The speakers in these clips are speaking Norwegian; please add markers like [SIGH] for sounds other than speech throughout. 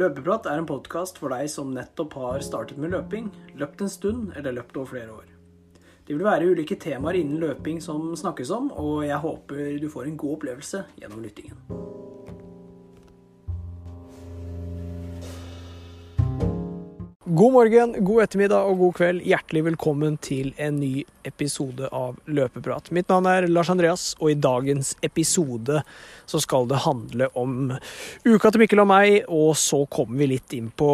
Løpeprat er en podkast for deg som nettopp har startet med løping, løpt en stund eller løpt over flere år. Det vil være ulike temaer innen løping som snakkes om, og jeg håper du får en god opplevelse gjennom lyttingen. God morgen, god ettermiddag og god kveld. Hjertelig velkommen til en ny episode av Løpeprat. Mitt navn er Lars Andreas, og i dagens episode så skal det handle om uka til Mikkel og meg, og så kommer vi litt inn på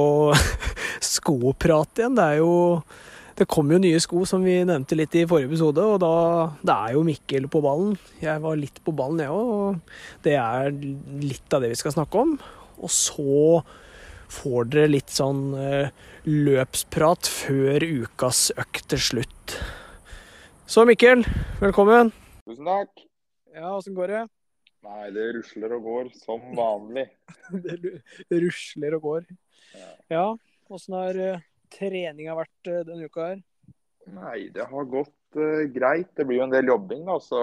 [LAUGHS] skoprat igjen. Det er jo det kom jo nye sko, som vi nevnte litt i forrige episode, og da det er jo Mikkel på ballen. Jeg var litt på ballen, jeg òg, og det er litt av det vi skal snakke om. Og så får dere litt sånn eh, løpsprat før ukas økt til slutt. Så Mikkel, velkommen. Tusen takk. Ja, åssen går det? Nei, det rusler og går som vanlig. [LAUGHS] det rusler og går. Ja, åssen har uh, treninga vært uh, denne uka her? Nei, det har gått uh, greit. Det blir jo en del jobbing, da, så,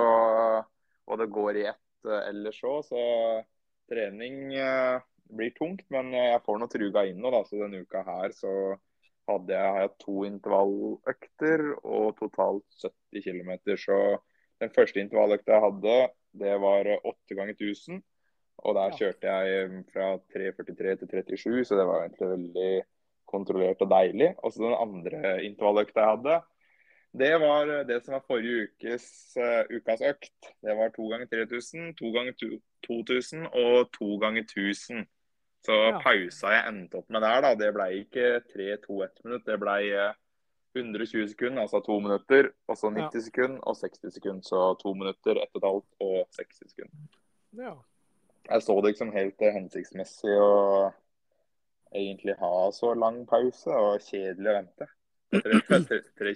og det går i ett uh, ellers òg. Så trening blir tungt, men jeg får nå truga inn nå. da, så Denne uka her så hadde jeg, jeg to intervalløkter og totalt 70 km. Så den første intervalløkta jeg hadde, det var 8 ganger 1000. Og der kjørte jeg fra 3.43 til 37, så det var egentlig veldig kontrollert og deilig. Og så den andre intervalløkta jeg hadde, det var det som var forrige ukes uh, ukas økt. Det var to ganger 3000, to ganger 2000 og to ganger 1000. Så ja. pausa jeg endte opp med der, da, det ble ikke 3-2-1 minutt. Det ble 120 sekunder, altså to minutter. Og så 90 ja. sekunder og 60 sekunder. Så to minutter, ett og et halvt og 60 sekunder. Ja. Jeg så det liksom helt hensiktsmessig å egentlig ha så lang pause, og kjedelig å vente. Tre, tre, tre.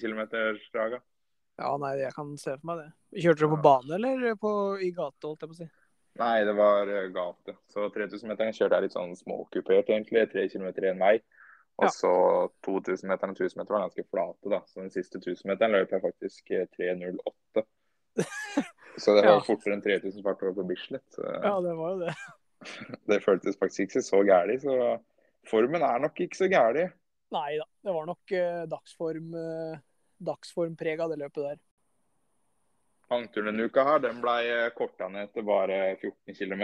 Ja, nei, jeg kan se for meg det. Kjørte du på bane eller på, i gate, holdt jeg på å si? Nei, det var uh, gate. Så 3000-meteren kjørte jeg litt sånn småkupert, egentlig. Tre kilometer én vei. Og ja. så 2000-meteren og 1000-meteren var ganske flate, da. Så den siste 1000-meteren løp jeg faktisk 3.08. [LAUGHS] så det var ja. fortere enn 3000 fart over på Bislett. Ja, det var jo det. [LAUGHS] det føltes faktisk ikke så gæli, Så formen er nok ikke så gæren. Nei da. Det var nok eh, dagsform, eh, dagsformprega det løpet der. Langturen denne uka her, den ble eh, korta ned til bare 14 km.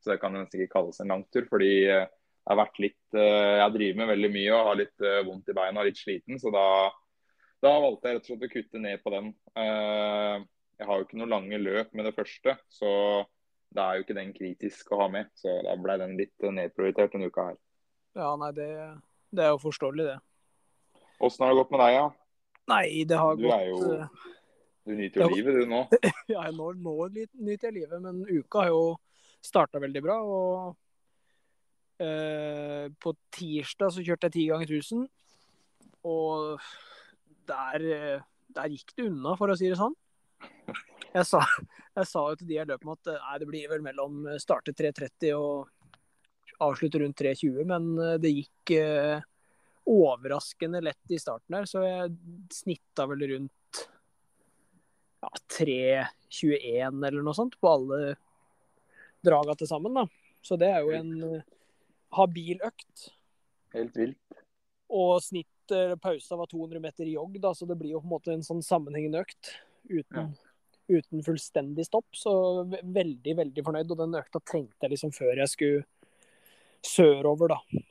Så det kan nesten ikke kalles en langtur. fordi eh, jeg har vært litt eh, Jeg driver med veldig mye og har litt vondt i beina og litt sliten. Så da, da, valgte jeg rett og slett å kutte ned på den. Jeg har jo ikke noen lange løp med det første, så det er jo ikke den kritisk å ha med. Så da ble den litt nedprioritert denne uka her. Ja, nei, det, det er jo forståelig, det. Åssen har det gått med deg, da? Ja? Nei, det har du gått jo du nyter jo livet, du nå? [LAUGHS] ja, nå, nå nyter jeg livet. Men uka har jo starta veldig bra. Og eh, på tirsdag så kjørte jeg ti ganger 1000. Og der, der, gikk det unna, for å si det sånn. Jeg sa, [LAUGHS] jeg sa jo til de jeg løp med at nei, det blir vel mellom starte 3.30 og avslutte rundt 3.20, men det gikk eh, overraskende lett i starten der, så jeg snitta vel rundt ja, 3.21 eller noe sånt på alle draga til sammen. da. Så det er jo en uh, habil økt. Helt vilt. Og snitt pausa var 200 meter i jogg, da, så det blir jo på en måte en sånn sammenhengende økt uten, ja. uten fullstendig stopp. Så veldig, veldig fornøyd. Og den økta trengte jeg liksom før jeg skulle sørover, da.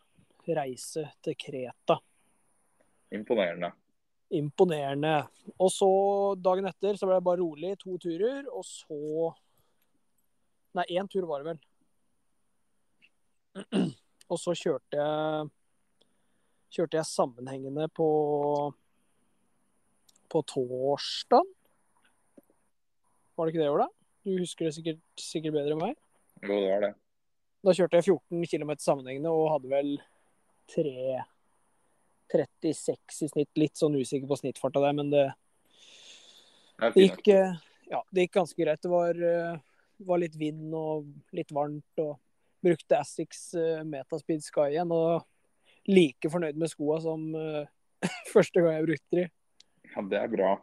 Reise til Kreta. Imponerende imponerende. Og så dagen etter så ble det bare rolig. To turer, og så Nei, én tur var det vel. [CLEARS THROAT] Og så kjørte jeg kjørte jeg sammenhengende på på torsdag. Var det ikke det, Ola? Du husker det sikkert, sikkert bedre enn meg? Jo, det var det. Da kjørte jeg 14 km sammenhengende og hadde vel tre 36 i snitt. Litt sånn usikker på snittfarta der, men det, det, gikk, eh, ja, det gikk ganske greit. Det var, eh, var, litt vind og litt varmt. og Brukte Assix eh, Metaspeed Sky igjen. Og like fornøyd med skoa som [LAUGHS] første gang jeg brukte de. Ja, det er bra.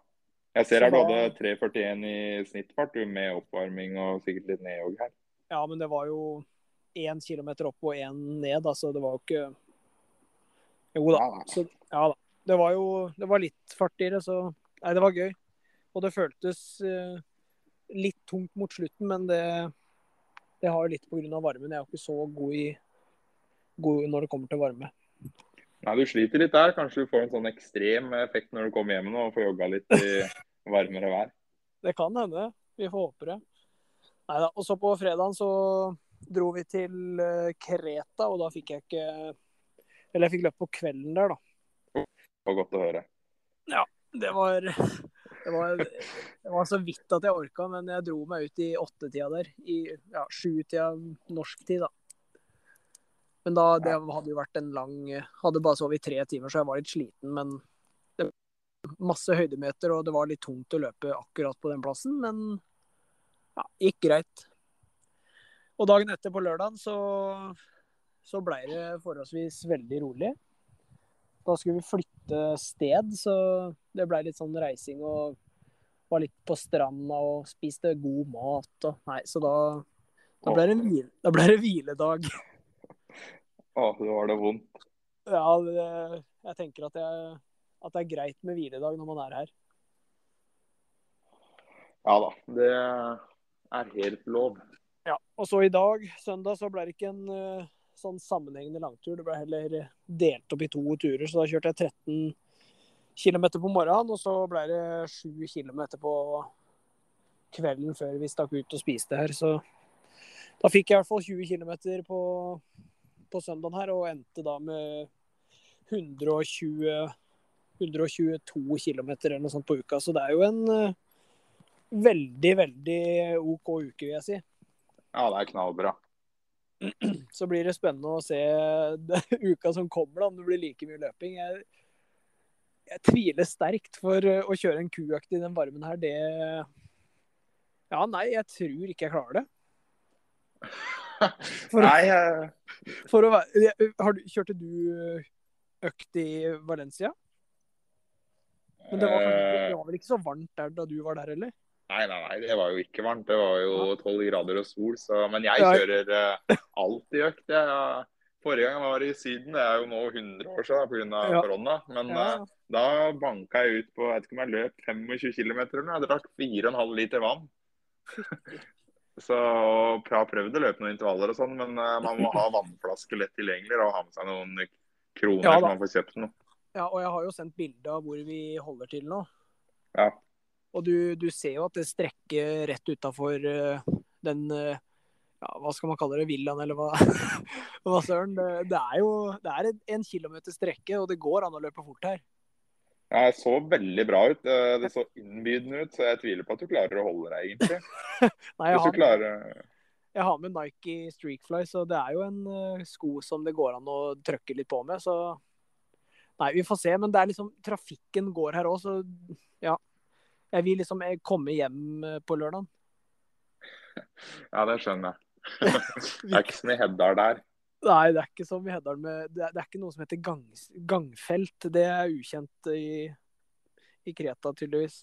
Jeg ser her du hadde 3,41 i snittfart med oppvarming og sikkert litt nedjogg her. Ja, men det var jo én kilometer opp og én ned. Altså, det var jo ikke Jo da. Så, ja da. Det var jo det var litt fartigere, så Nei, det var gøy. Og det føltes eh, litt tungt mot slutten, men det, det har jo litt pga. varmen. Jeg er jo ikke så god, i, god når det kommer til varme. Nei, Du sliter litt der. Kanskje du får en sånn ekstrem effekt når du kommer hjem nå og får jogga litt i [LAUGHS] varmere vær. Det kan hende. Vi får håpe det. Neida. Og så på fredagen så dro vi til eh, Kreta, og da fikk jeg ikke Eller jeg fikk løpt på kvelden der, da. Det var godt å høre. Det var, det var, det var så vidt at jeg orka, men jeg dro meg ut i åttetida der. I ja, sjutida norsk tid, da. Men da, det hadde jo vært en lang Hadde bare sovet i tre timer, så jeg var litt sliten. Men det var masse høydemeter, og det var litt tungt å løpe akkurat på den plassen. Men ja, gikk greit. Og dagen etter, på lørdagen, så, så blei det forholdsvis veldig rolig. Da skulle vi flytte sted, så det blei litt sånn reising og var litt på stranda og spiste god mat og Nei, så da da ble det, hvile, da ble det hviledag. Å, det var det vondt. Ja, det, jeg tenker at, jeg, at det er greit med hviledag når man er her. Ja da. Det er helt lov. Ja, Og så i dag, søndag, så ble det ikke en eh, sånn sammenhengende langtur. Det ble heller delt opp i to turer, så da kjørte jeg 13 km på morgenen, og så ble det 7 km på kvelden før vi stakk ut og spiste her. Så da fikk jeg i hvert fall 20 km på, på søndagen her, og endte da med 120 122 km eller noe sånt på uka. Så det er jo en eh, veldig, veldig OK uke, vil jeg si. Ja, det er knallbra. Så blir det spennende å se [LAUGHS] uka som kommer, da, om det blir like mye løping. Jeg, jeg tviler sterkt for eh, å kjøre en kuøkt i den varmen her. Det Ja, nei, jeg tror ikke jeg klarer det. [LAUGHS] For, Nei, jeg- for å være har du, Kjørte du økt i Valencia? Men det var, Eh, det var vel ikke så varmt der da du var der, eller? Nei, nei, nei, det var jo ikke varmt. Det var jo tolv grader og sol. Så, men jeg kjører alt alltid økt. Jeg, forrige gang jeg var i Syden, det er jo nå 100 år siden pga. Ja. korona. Men Ja. eh, da banka jeg ut på jeg vet ikke om jeg løp 25 km eller noe. Jeg drakk 4,5 liter vann. [LAUGHS] Så jeg har prøvd å løpe noen intervaller og sånn, men uh, man må ha vannflaske lett tilgjengelig og ha med seg noen kroner Ja, så man får kjøpt noe. Ja, og jeg har jo sendt bilde av hvor vi holder til nå. Ja. Og du, du ser jo at det strekker rett utafor den eh, ja, hva skal man kalle det, villaen eller hva, [LAUGHS] hva søren. Det, det er jo det er en, kilometer strekke, og det går an å løpe fort her. Ja, Det så veldig bra ut. Eh, Det så innbydende ut, så jeg tviler på at du klarer å holde deg, egentlig. [LAUGHS] Nei, jeg har, klarer jeg har med Nike Streakfly, så det er jo en eh, sko som det går an å trøkke litt på med. Så Nei, vi får se. Men det er liksom trafikken går her òg, så ja. Jeg vil liksom eh, komme hjem eh, på lørdag. [LAUGHS] Ja, det skjønner jeg. [LAUGHS] Det er ikke som i Heddal der. Nei, det er ikke som i Heddal Det er, det er ikke noe som heter gang, gangfelt. Det er ukjent i, i Kreta, tydeligvis.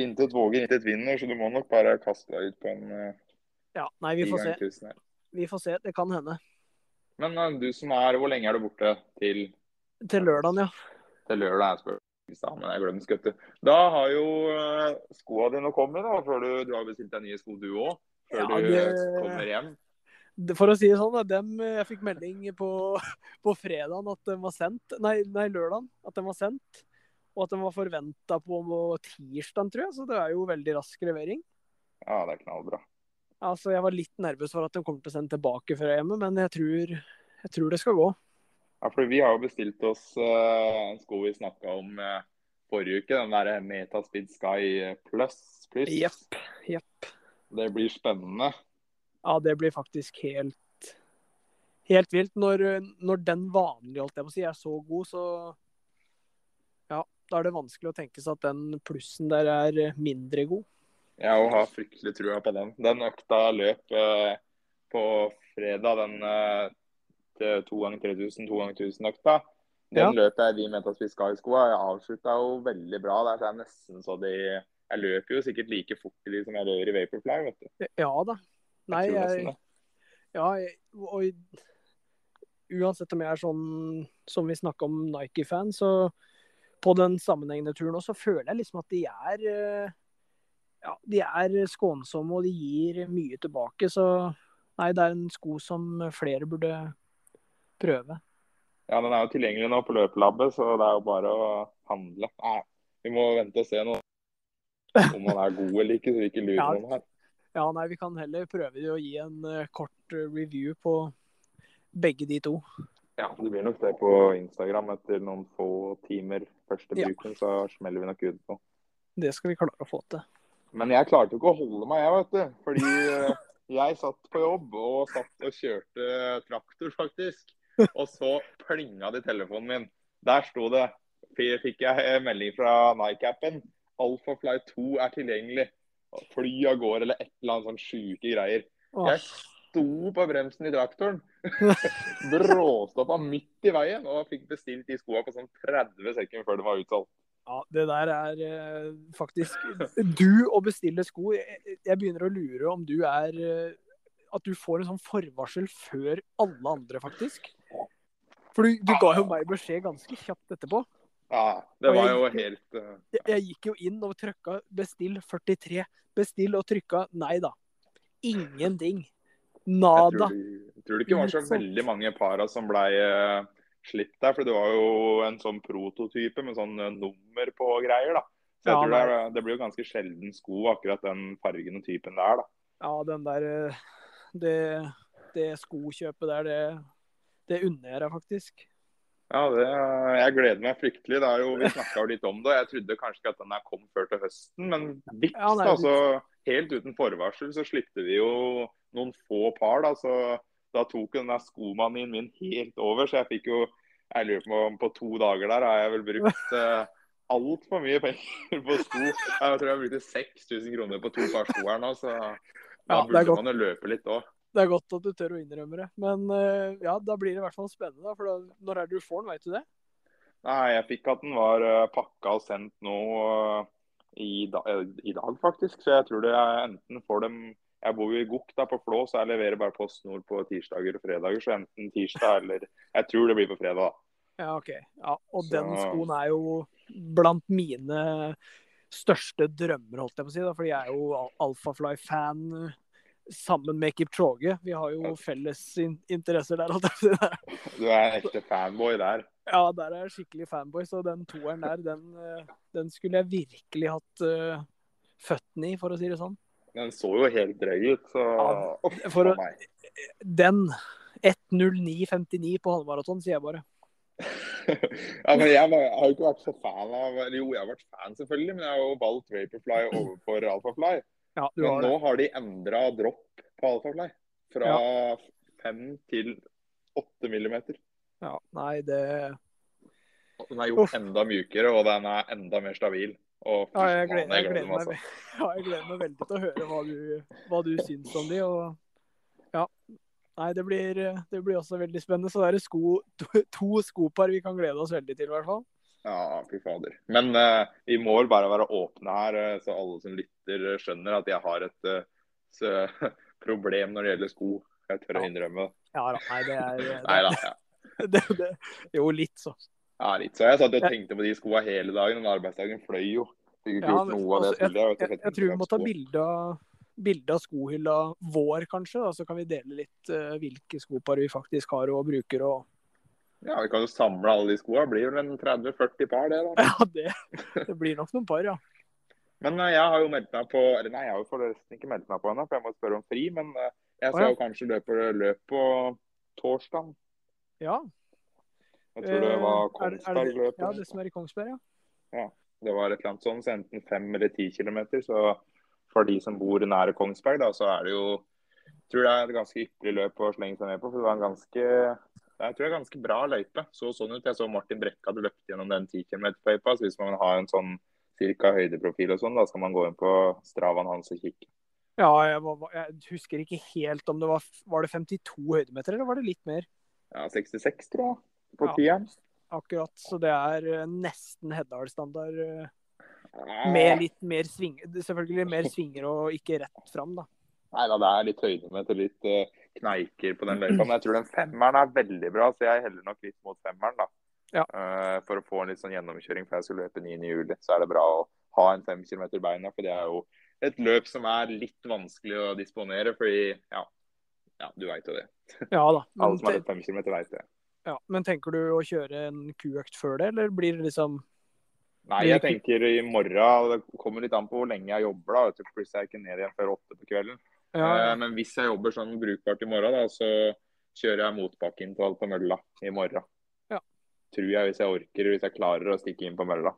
Intet våger, intet vinner, så du må nok bare kaste deg ut på en uh, Ja, nei, vi får se. Vi får se. Det kan hende. Men eh, du som er Hvor lenge er du borte til, Til lørdagen, ja. til lørdag? Jeg spør i er jeg glemte. Da har jo uh, skoa dine kommet, da, før du, du har bestilt deg nye sko du òg. Før Ja, det- du kommer hjem. For å si det sånn, dem, eh, jeg fikk melding på, [LAUGHS] på fredagen at den var sendt. Nei, nei lørdagen at den var sendt. Og at den var forventa på tirsdag, tror jeg. Så det er jo veldig rask levering. Ja, det er knallbra. Altså, Jeg var litt nervøs for at de kommer til å sende tilbake er hjemme, men jeg tror, jeg tror det skal gå. Ja, for Vi har jo bestilt oss uh, en sko vi snakka om uh, forrige uke. Den der Metaspeed Sky Plus. Plus. Jepp. Jepp. Det blir spennende. Ja, det blir faktisk helt helt vilt. Når, når den vanlige, holdt jeg på å si, er så god, så ja, da er det vanskelig å tenke seg at den plussen der er mindre god. Jeg har fryktelig trua på den. Den økta løp eh, på fredag, den eh, to ganger 3000, to ganger 1000-økta. Den Ja. løpet jeg de mente at vi skal i skoa. Jeg avslutta jo veldig bra der, så jeg nesten så de Jeg løper jo sikkert like fort i de som jeg gjør i Vaporfly, vet du. Ja da. Nei, tror nesten jeg. Ja, jeg- og uansett om jeg er sånn som vi snakka om Nike-fan, så på den sammenhengende turen også, så føler jeg liksom at de er eh, ja, de er skånsomme og de gir mye tilbake. Så nei, det er en sko som flere burde prøve. Ja, den er jo tilgjengelig nå på løpelabbet, så det er jo bare å handle. Nei, vi må vente og se nå om han er god eller ikke, så vi ikke lurer Ja. noen her. Ja, nei, vi kan heller prøve å gi en uh, kort eh, review på begge de to. Ja, det blir nok det på Instagram etter noen få timer første Ja. bruken, så smeller vi nok ut på. Det skal vi klare å få til. Men jeg klarte jo ikke å holde meg, jeg, vet du. Fordi [LAUGHS] eh, jeg satt på jobb og satt og kjørte traktor, faktisk. Og så plinga det i telefonen min. Der sto det. Fikk jeg melding fra Nike-appen. Alphafly 2 er tilgjengelig. Fly av gårde eller et eller annet sånn sjuke greier. Jeg sto på bremsen i traktoren. [LAUGHS] Bråstoppa midt i veien og fikk bestilt de skoa på sånn 30 sekunder før de var utsolgt. ja, det der er eh, faktisk Du å bestille sko jeg, jeg begynner å lure om du er eh, At du får en sånn forvarsel før alle andre, faktisk. For du, du ga jo meg beskjed ganske kjapt etterpå. Ja, det var jo helt uh... Jeg, jeg gikk jo inn og trykka 'bestill 43'. Bestill og trykka nei da. Ingenting. Nada. jeg tror det ikke var så veldig mange para som blei uh, slitt der. For det var jo en sånn prototype med sånn eh, nummer på greier. da. Så jeg Ja, tror det, er, det blir jo ganske sjelden sko, akkurat den fargen og typen der. da. Ja, den der eh, Det, det skokjøpet der, det, det unner jeg deg faktisk. Ja, det, Jeg gleder meg fryktelig. Det er jo, vi snakka litt om det. Jeg trodde kanskje ikke at den her kom før til høsten, men vips, Ja, da, helt uten forvarsel så slipte vi jo noen få par. da, så Da tok den der skomanien min helt over, så jeg fikk jo Jeg lurer på om på to dager der har jeg vel brukt [LAUGHS] uh, altfor mye penger på sko. Jeg tror jeg brukte 6000 kroner på to par sko her nå, så da Ja, burde man jo løpe litt òg. Det er godt at du tør å innrømme det. Men eh, ja, da blir det i hvert fall spennende. da, For da, når er det du får den, veit du det? Nei, jeg fikk at den var uh, pakka og sendt nå uh, i, da, eh, i dag, faktisk. Så jeg tror det er enten får dem Jeg bor jo i Gok da på Flå, så jeg leverer bare PostNord på tirsdager og fredager. Så enten tirsdag eller Jeg tror det blir på fredag. da. Ja, OK. Ja, og Så- den skoen er jo blant mine største drømmer, holdt jeg på å si. da, Fordi jeg er jo Al- Alphafly-fan eh, sammen med Kipchoge. Vi har jo felles in interesser der. [LAUGHS] Du er en ekte fanboy der. Ja, der er jeg skikkelig fanboy, så den toeren der, den, eh, den skulle jeg virkelig hatt uh, føttene i, for å si det sånn. Den så jo helt drøy ut, så Ja, for å-. Den 1.09,59 på halvmaraton, sier jeg bare. [LAUGHS] ja, men jeg, var, jeg har jo ikke vært så fan av Jo, jeg har vært fan, selvfølgelig, men jeg har jo valgt Vaporfly overfor Alphafly. Ja, har nå har de endra dropp på Alphafly. Fra fem til åtte millimeter. Ja, nei, det Den er gjort Uff. enda mjukere, og den er enda mer stabil. Og Ja, jeg gleder, jeg, gleder meg, altså. [LAUGHS] ja, jeg gleder meg veldig til å høre hva du, hva du syns om de. Og ja. Nei, det blir, det blir også veldig spennende. Så det er sko, to, to skopar vi kan glede oss veldig til, i hvert fall. Ja, fy fader. Men uh, vi må vel bare være åpne her, eh, så alle som lytter eh, skjønner at jeg har et uh, [LAUGHS] problem når det gjelder sko. Jeg tør å innrømme det. Ja da. Nei, det er Nei da. Ja. [LAUGHS] det, det, Jo, litt, så. Ja, litt. Så jeg satt og tenkte på de skoa hele dagen. Den arbeidsdagen fløy jo. Fikk ikke Ja, gjort noe av det altså, jeg jeg, jeg, jeg tror vi må ta bilde av, bilde av skohylla vår, kanskje. Da, så kan vi dele litt uh, hvilke skopar vi faktisk har og bruker. Og... Ja, Vi kan jo samle alle de skoa. Blir vel en 30-40 par, det. da. [LAUGHS] Ja, det, det blir nok noen par, ja. Men eh, jeg har jo meldt meg på Eller nei, jeg har jo forresten ikke meldt meg på ennå, for jeg må spørre om fri. Men eh, jeg skal skal ja. jo kanskje løpe løp på torsdag. ja. Jeg tror det Eh, var er det- Kongsberg-løpet. Ja, det som er i Kongsberg, ja. ja. Det var et eller annet sånt, så enten fem eller ti kilometer. Så for de som bor nære Kongsberg, da, så er det jo jeg tror det er et ganske ypperlig løp å slenge seg med på. for det var en ganske jeg tror det er ganske bra løype. Så sånn ut. Jeg så Martin Brekke hadde løpt gjennom den 10 km-løypa. Så hvis man har en sånn cirka høydeprofil og sånn, da skal man gå inn på stravaen hans og kikke. Ja, jeg, var, jeg husker ikke helt om det var Var det 52 høydemeter, eller var det litt mer? Ja, 66, tror jeg, på Ja. tieren. Akkurat. Så det er eh, nesten Heddal-standard. eh, Med litt mer sving Selvfølgelig mer svinger og ikke rett fram, da. Nei da, det er litt høydemeter. Litt, eh, kneiker på den løypa. Men jeg tror den femmeren er veldig bra, så jeg heller nok litt mot femmeren. da. Ja. Uh, for å få en litt sånn gjennomkjøring for jeg skal løpe 9. juli, så er det bra å ha en fem kilometer beina. For det er jo et løp som er litt vanskelig å disponere, fordi ja, ja du veit jo det. Ja da. [LAUGHS] Alle som har løpt fem kilometer, veit det. ja, men tenker du å kjøre en kuøkt før det, eller blir det liksom Nei, jeg tenker i morgen. Det kommer litt an på hvor lenge jeg jobber. da, Plutselig er jeg ikke ned igjen før åtte på kvelden. Ja, Eh, Men hvis jeg jobber sånn brukbart i morgen, da, så kjører jeg motbakkeintervall på mølla i morgen. Ja. Tror jeg, hvis jeg orker, hvis jeg klarer å stikke inn på mølla.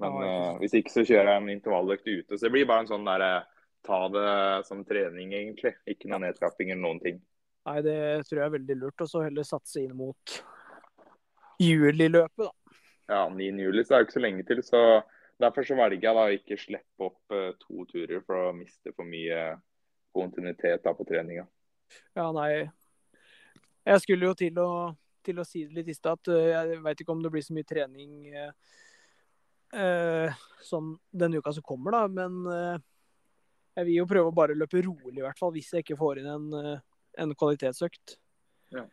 Men Ja, eh, hvis ikke, så kjører jeg en intervalløkt ute. Så det blir bare en sånn derre ta det som trening, egentlig. Ikke noen nedtrapping eller noen ting. Nei, det tror jeg er veldig lurt. Og så heller satse inn mot juliløpet, da. Ja, 9. juli så er det ikke så lenge til, så derfor så velger jeg da å ikke slippe opp eh, to turer for å miste for mye kontinuitet da på treninga. Ja, nei. Jeg skulle jo til å, til å si det litt i stad, at øh, jeg veit ikke om det blir så mye trening eh, eh, sånn denne uka som kommer, da. Men eh, jeg vil jo prøve å bare løpe rolig, i hvert fall, hvis jeg ikke får inn en, eh, en kvalitetsøkt. Ja.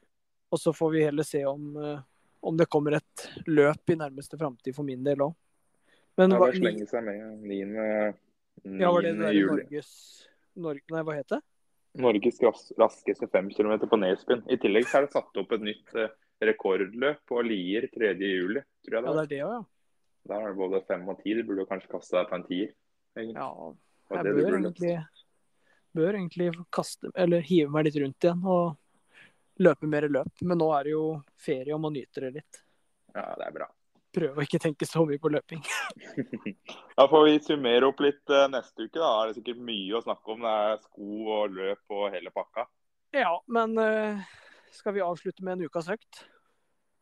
Og så får vi heller se om, eh, om det kommer et løp i nærmeste framtid for min del òg. Men Ja, bare slenge seg med 9. juli. ja, var det det der juli. Norges Norge, Nei, hva heter det? Norges ras raskeste 5 km på nedspinn. I tillegg så er det satt opp et nytt eh, rekordløp på Lier 3. juli, tror jeg Ja, det det er det òg, ja. Da er det både fem og ti. Du burde kanskje kaste deg på en tier. ja. Jeg det bør egentlig, bør egentlig kaste, eller hive meg litt rundt igjen og løpe mer løp. Men nå er det jo ferie og man nyter det litt. Ja, det er bra. Prøve å ikke tenke så mye på løping. [LAUGHS] [LAUGHS] Da får vi summere opp litt eh, neste uke. Da er det sikkert mye å snakke om. Det er sko og løp og hele pakka. Ja, men eh, skal vi avslutte med en ukas økt?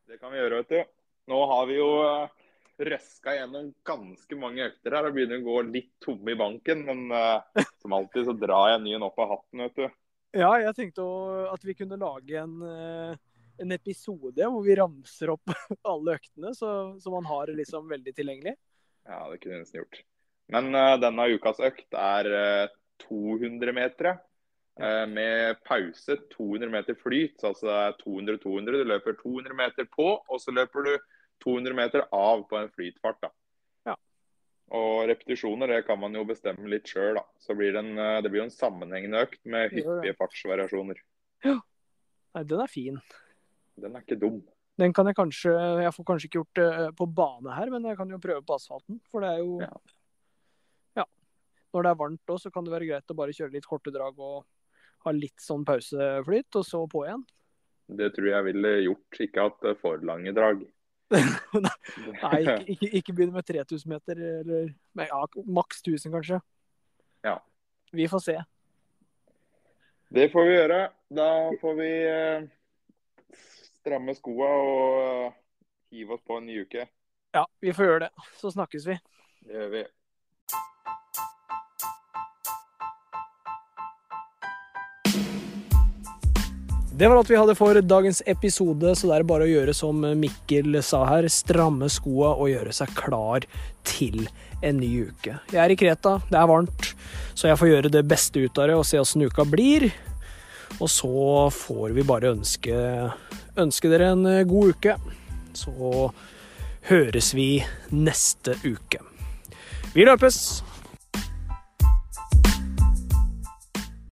Det kan vi gjøre, vet du. Nå har vi jo uh, røska gjennom ganske mange økter her og begynner å gå litt tomme i banken. Men eh, [LAUGHS] som alltid så drar jeg nyen ny en opp av hatten, vet du. Ja, jeg tenkte at vi kunne lage en, eh, en episode hvor vi ramser opp [LAUGHS] alle øktene, så, så man har det liksom veldig tilgjengelig. Ja, det kunne jeg nesten gjort. Men uh, denne ukas økt er uh, 200 meter. Uh, med pause 200 meter flyt. så Altså det er 200-200. Du løper 200 meter på, og så løper du 200 meter av på en flytfart. da. Ja. Og repetisjoner det kan man jo bestemme litt sjøl. Så blir det, en, eh, det blir jo en sammenhengende økt med hyppige fartsvariasjoner. Nei, den er fin. Den er ikke dum. Den kan jeg kanskje Jeg får kanskje ikke gjort det eh, på bane her, men jeg kan jo prøve på asfalten. For det er jo Ja. Ja. Når det er varmt òg, så kan det være greit å bare kjøre litt korte drag og ha litt sånn pauseflyt, og så på igjen. Det tror jeg ville gjort. Ikke hatt eh, for lange drag. [LAUGHS] Nei, [LAUGHS] ikke, ikke, ikke begynne med 3000 meter, eller men ja, maks 1000 kanskje. Ja. Vi får se. Det får vi gjøre. Da får vi eh, stramme skoa og hive oss på en ny uke. Ja, vi får gjøre det. Så snakkes vi. Det gjør vi. Det var alt vi hadde for dagens episode, så det er bare å gjøre som Mikkel sa her. Stramme skoa og gjøre seg klar til en ny uke. Jeg er i Kreta, det er varmt, så jeg får gjøre det beste ut av det og se åssen uka blir. Og så får vi bare ønske, ønske dere en god uke. Så høres vi neste uke. Vi løpes!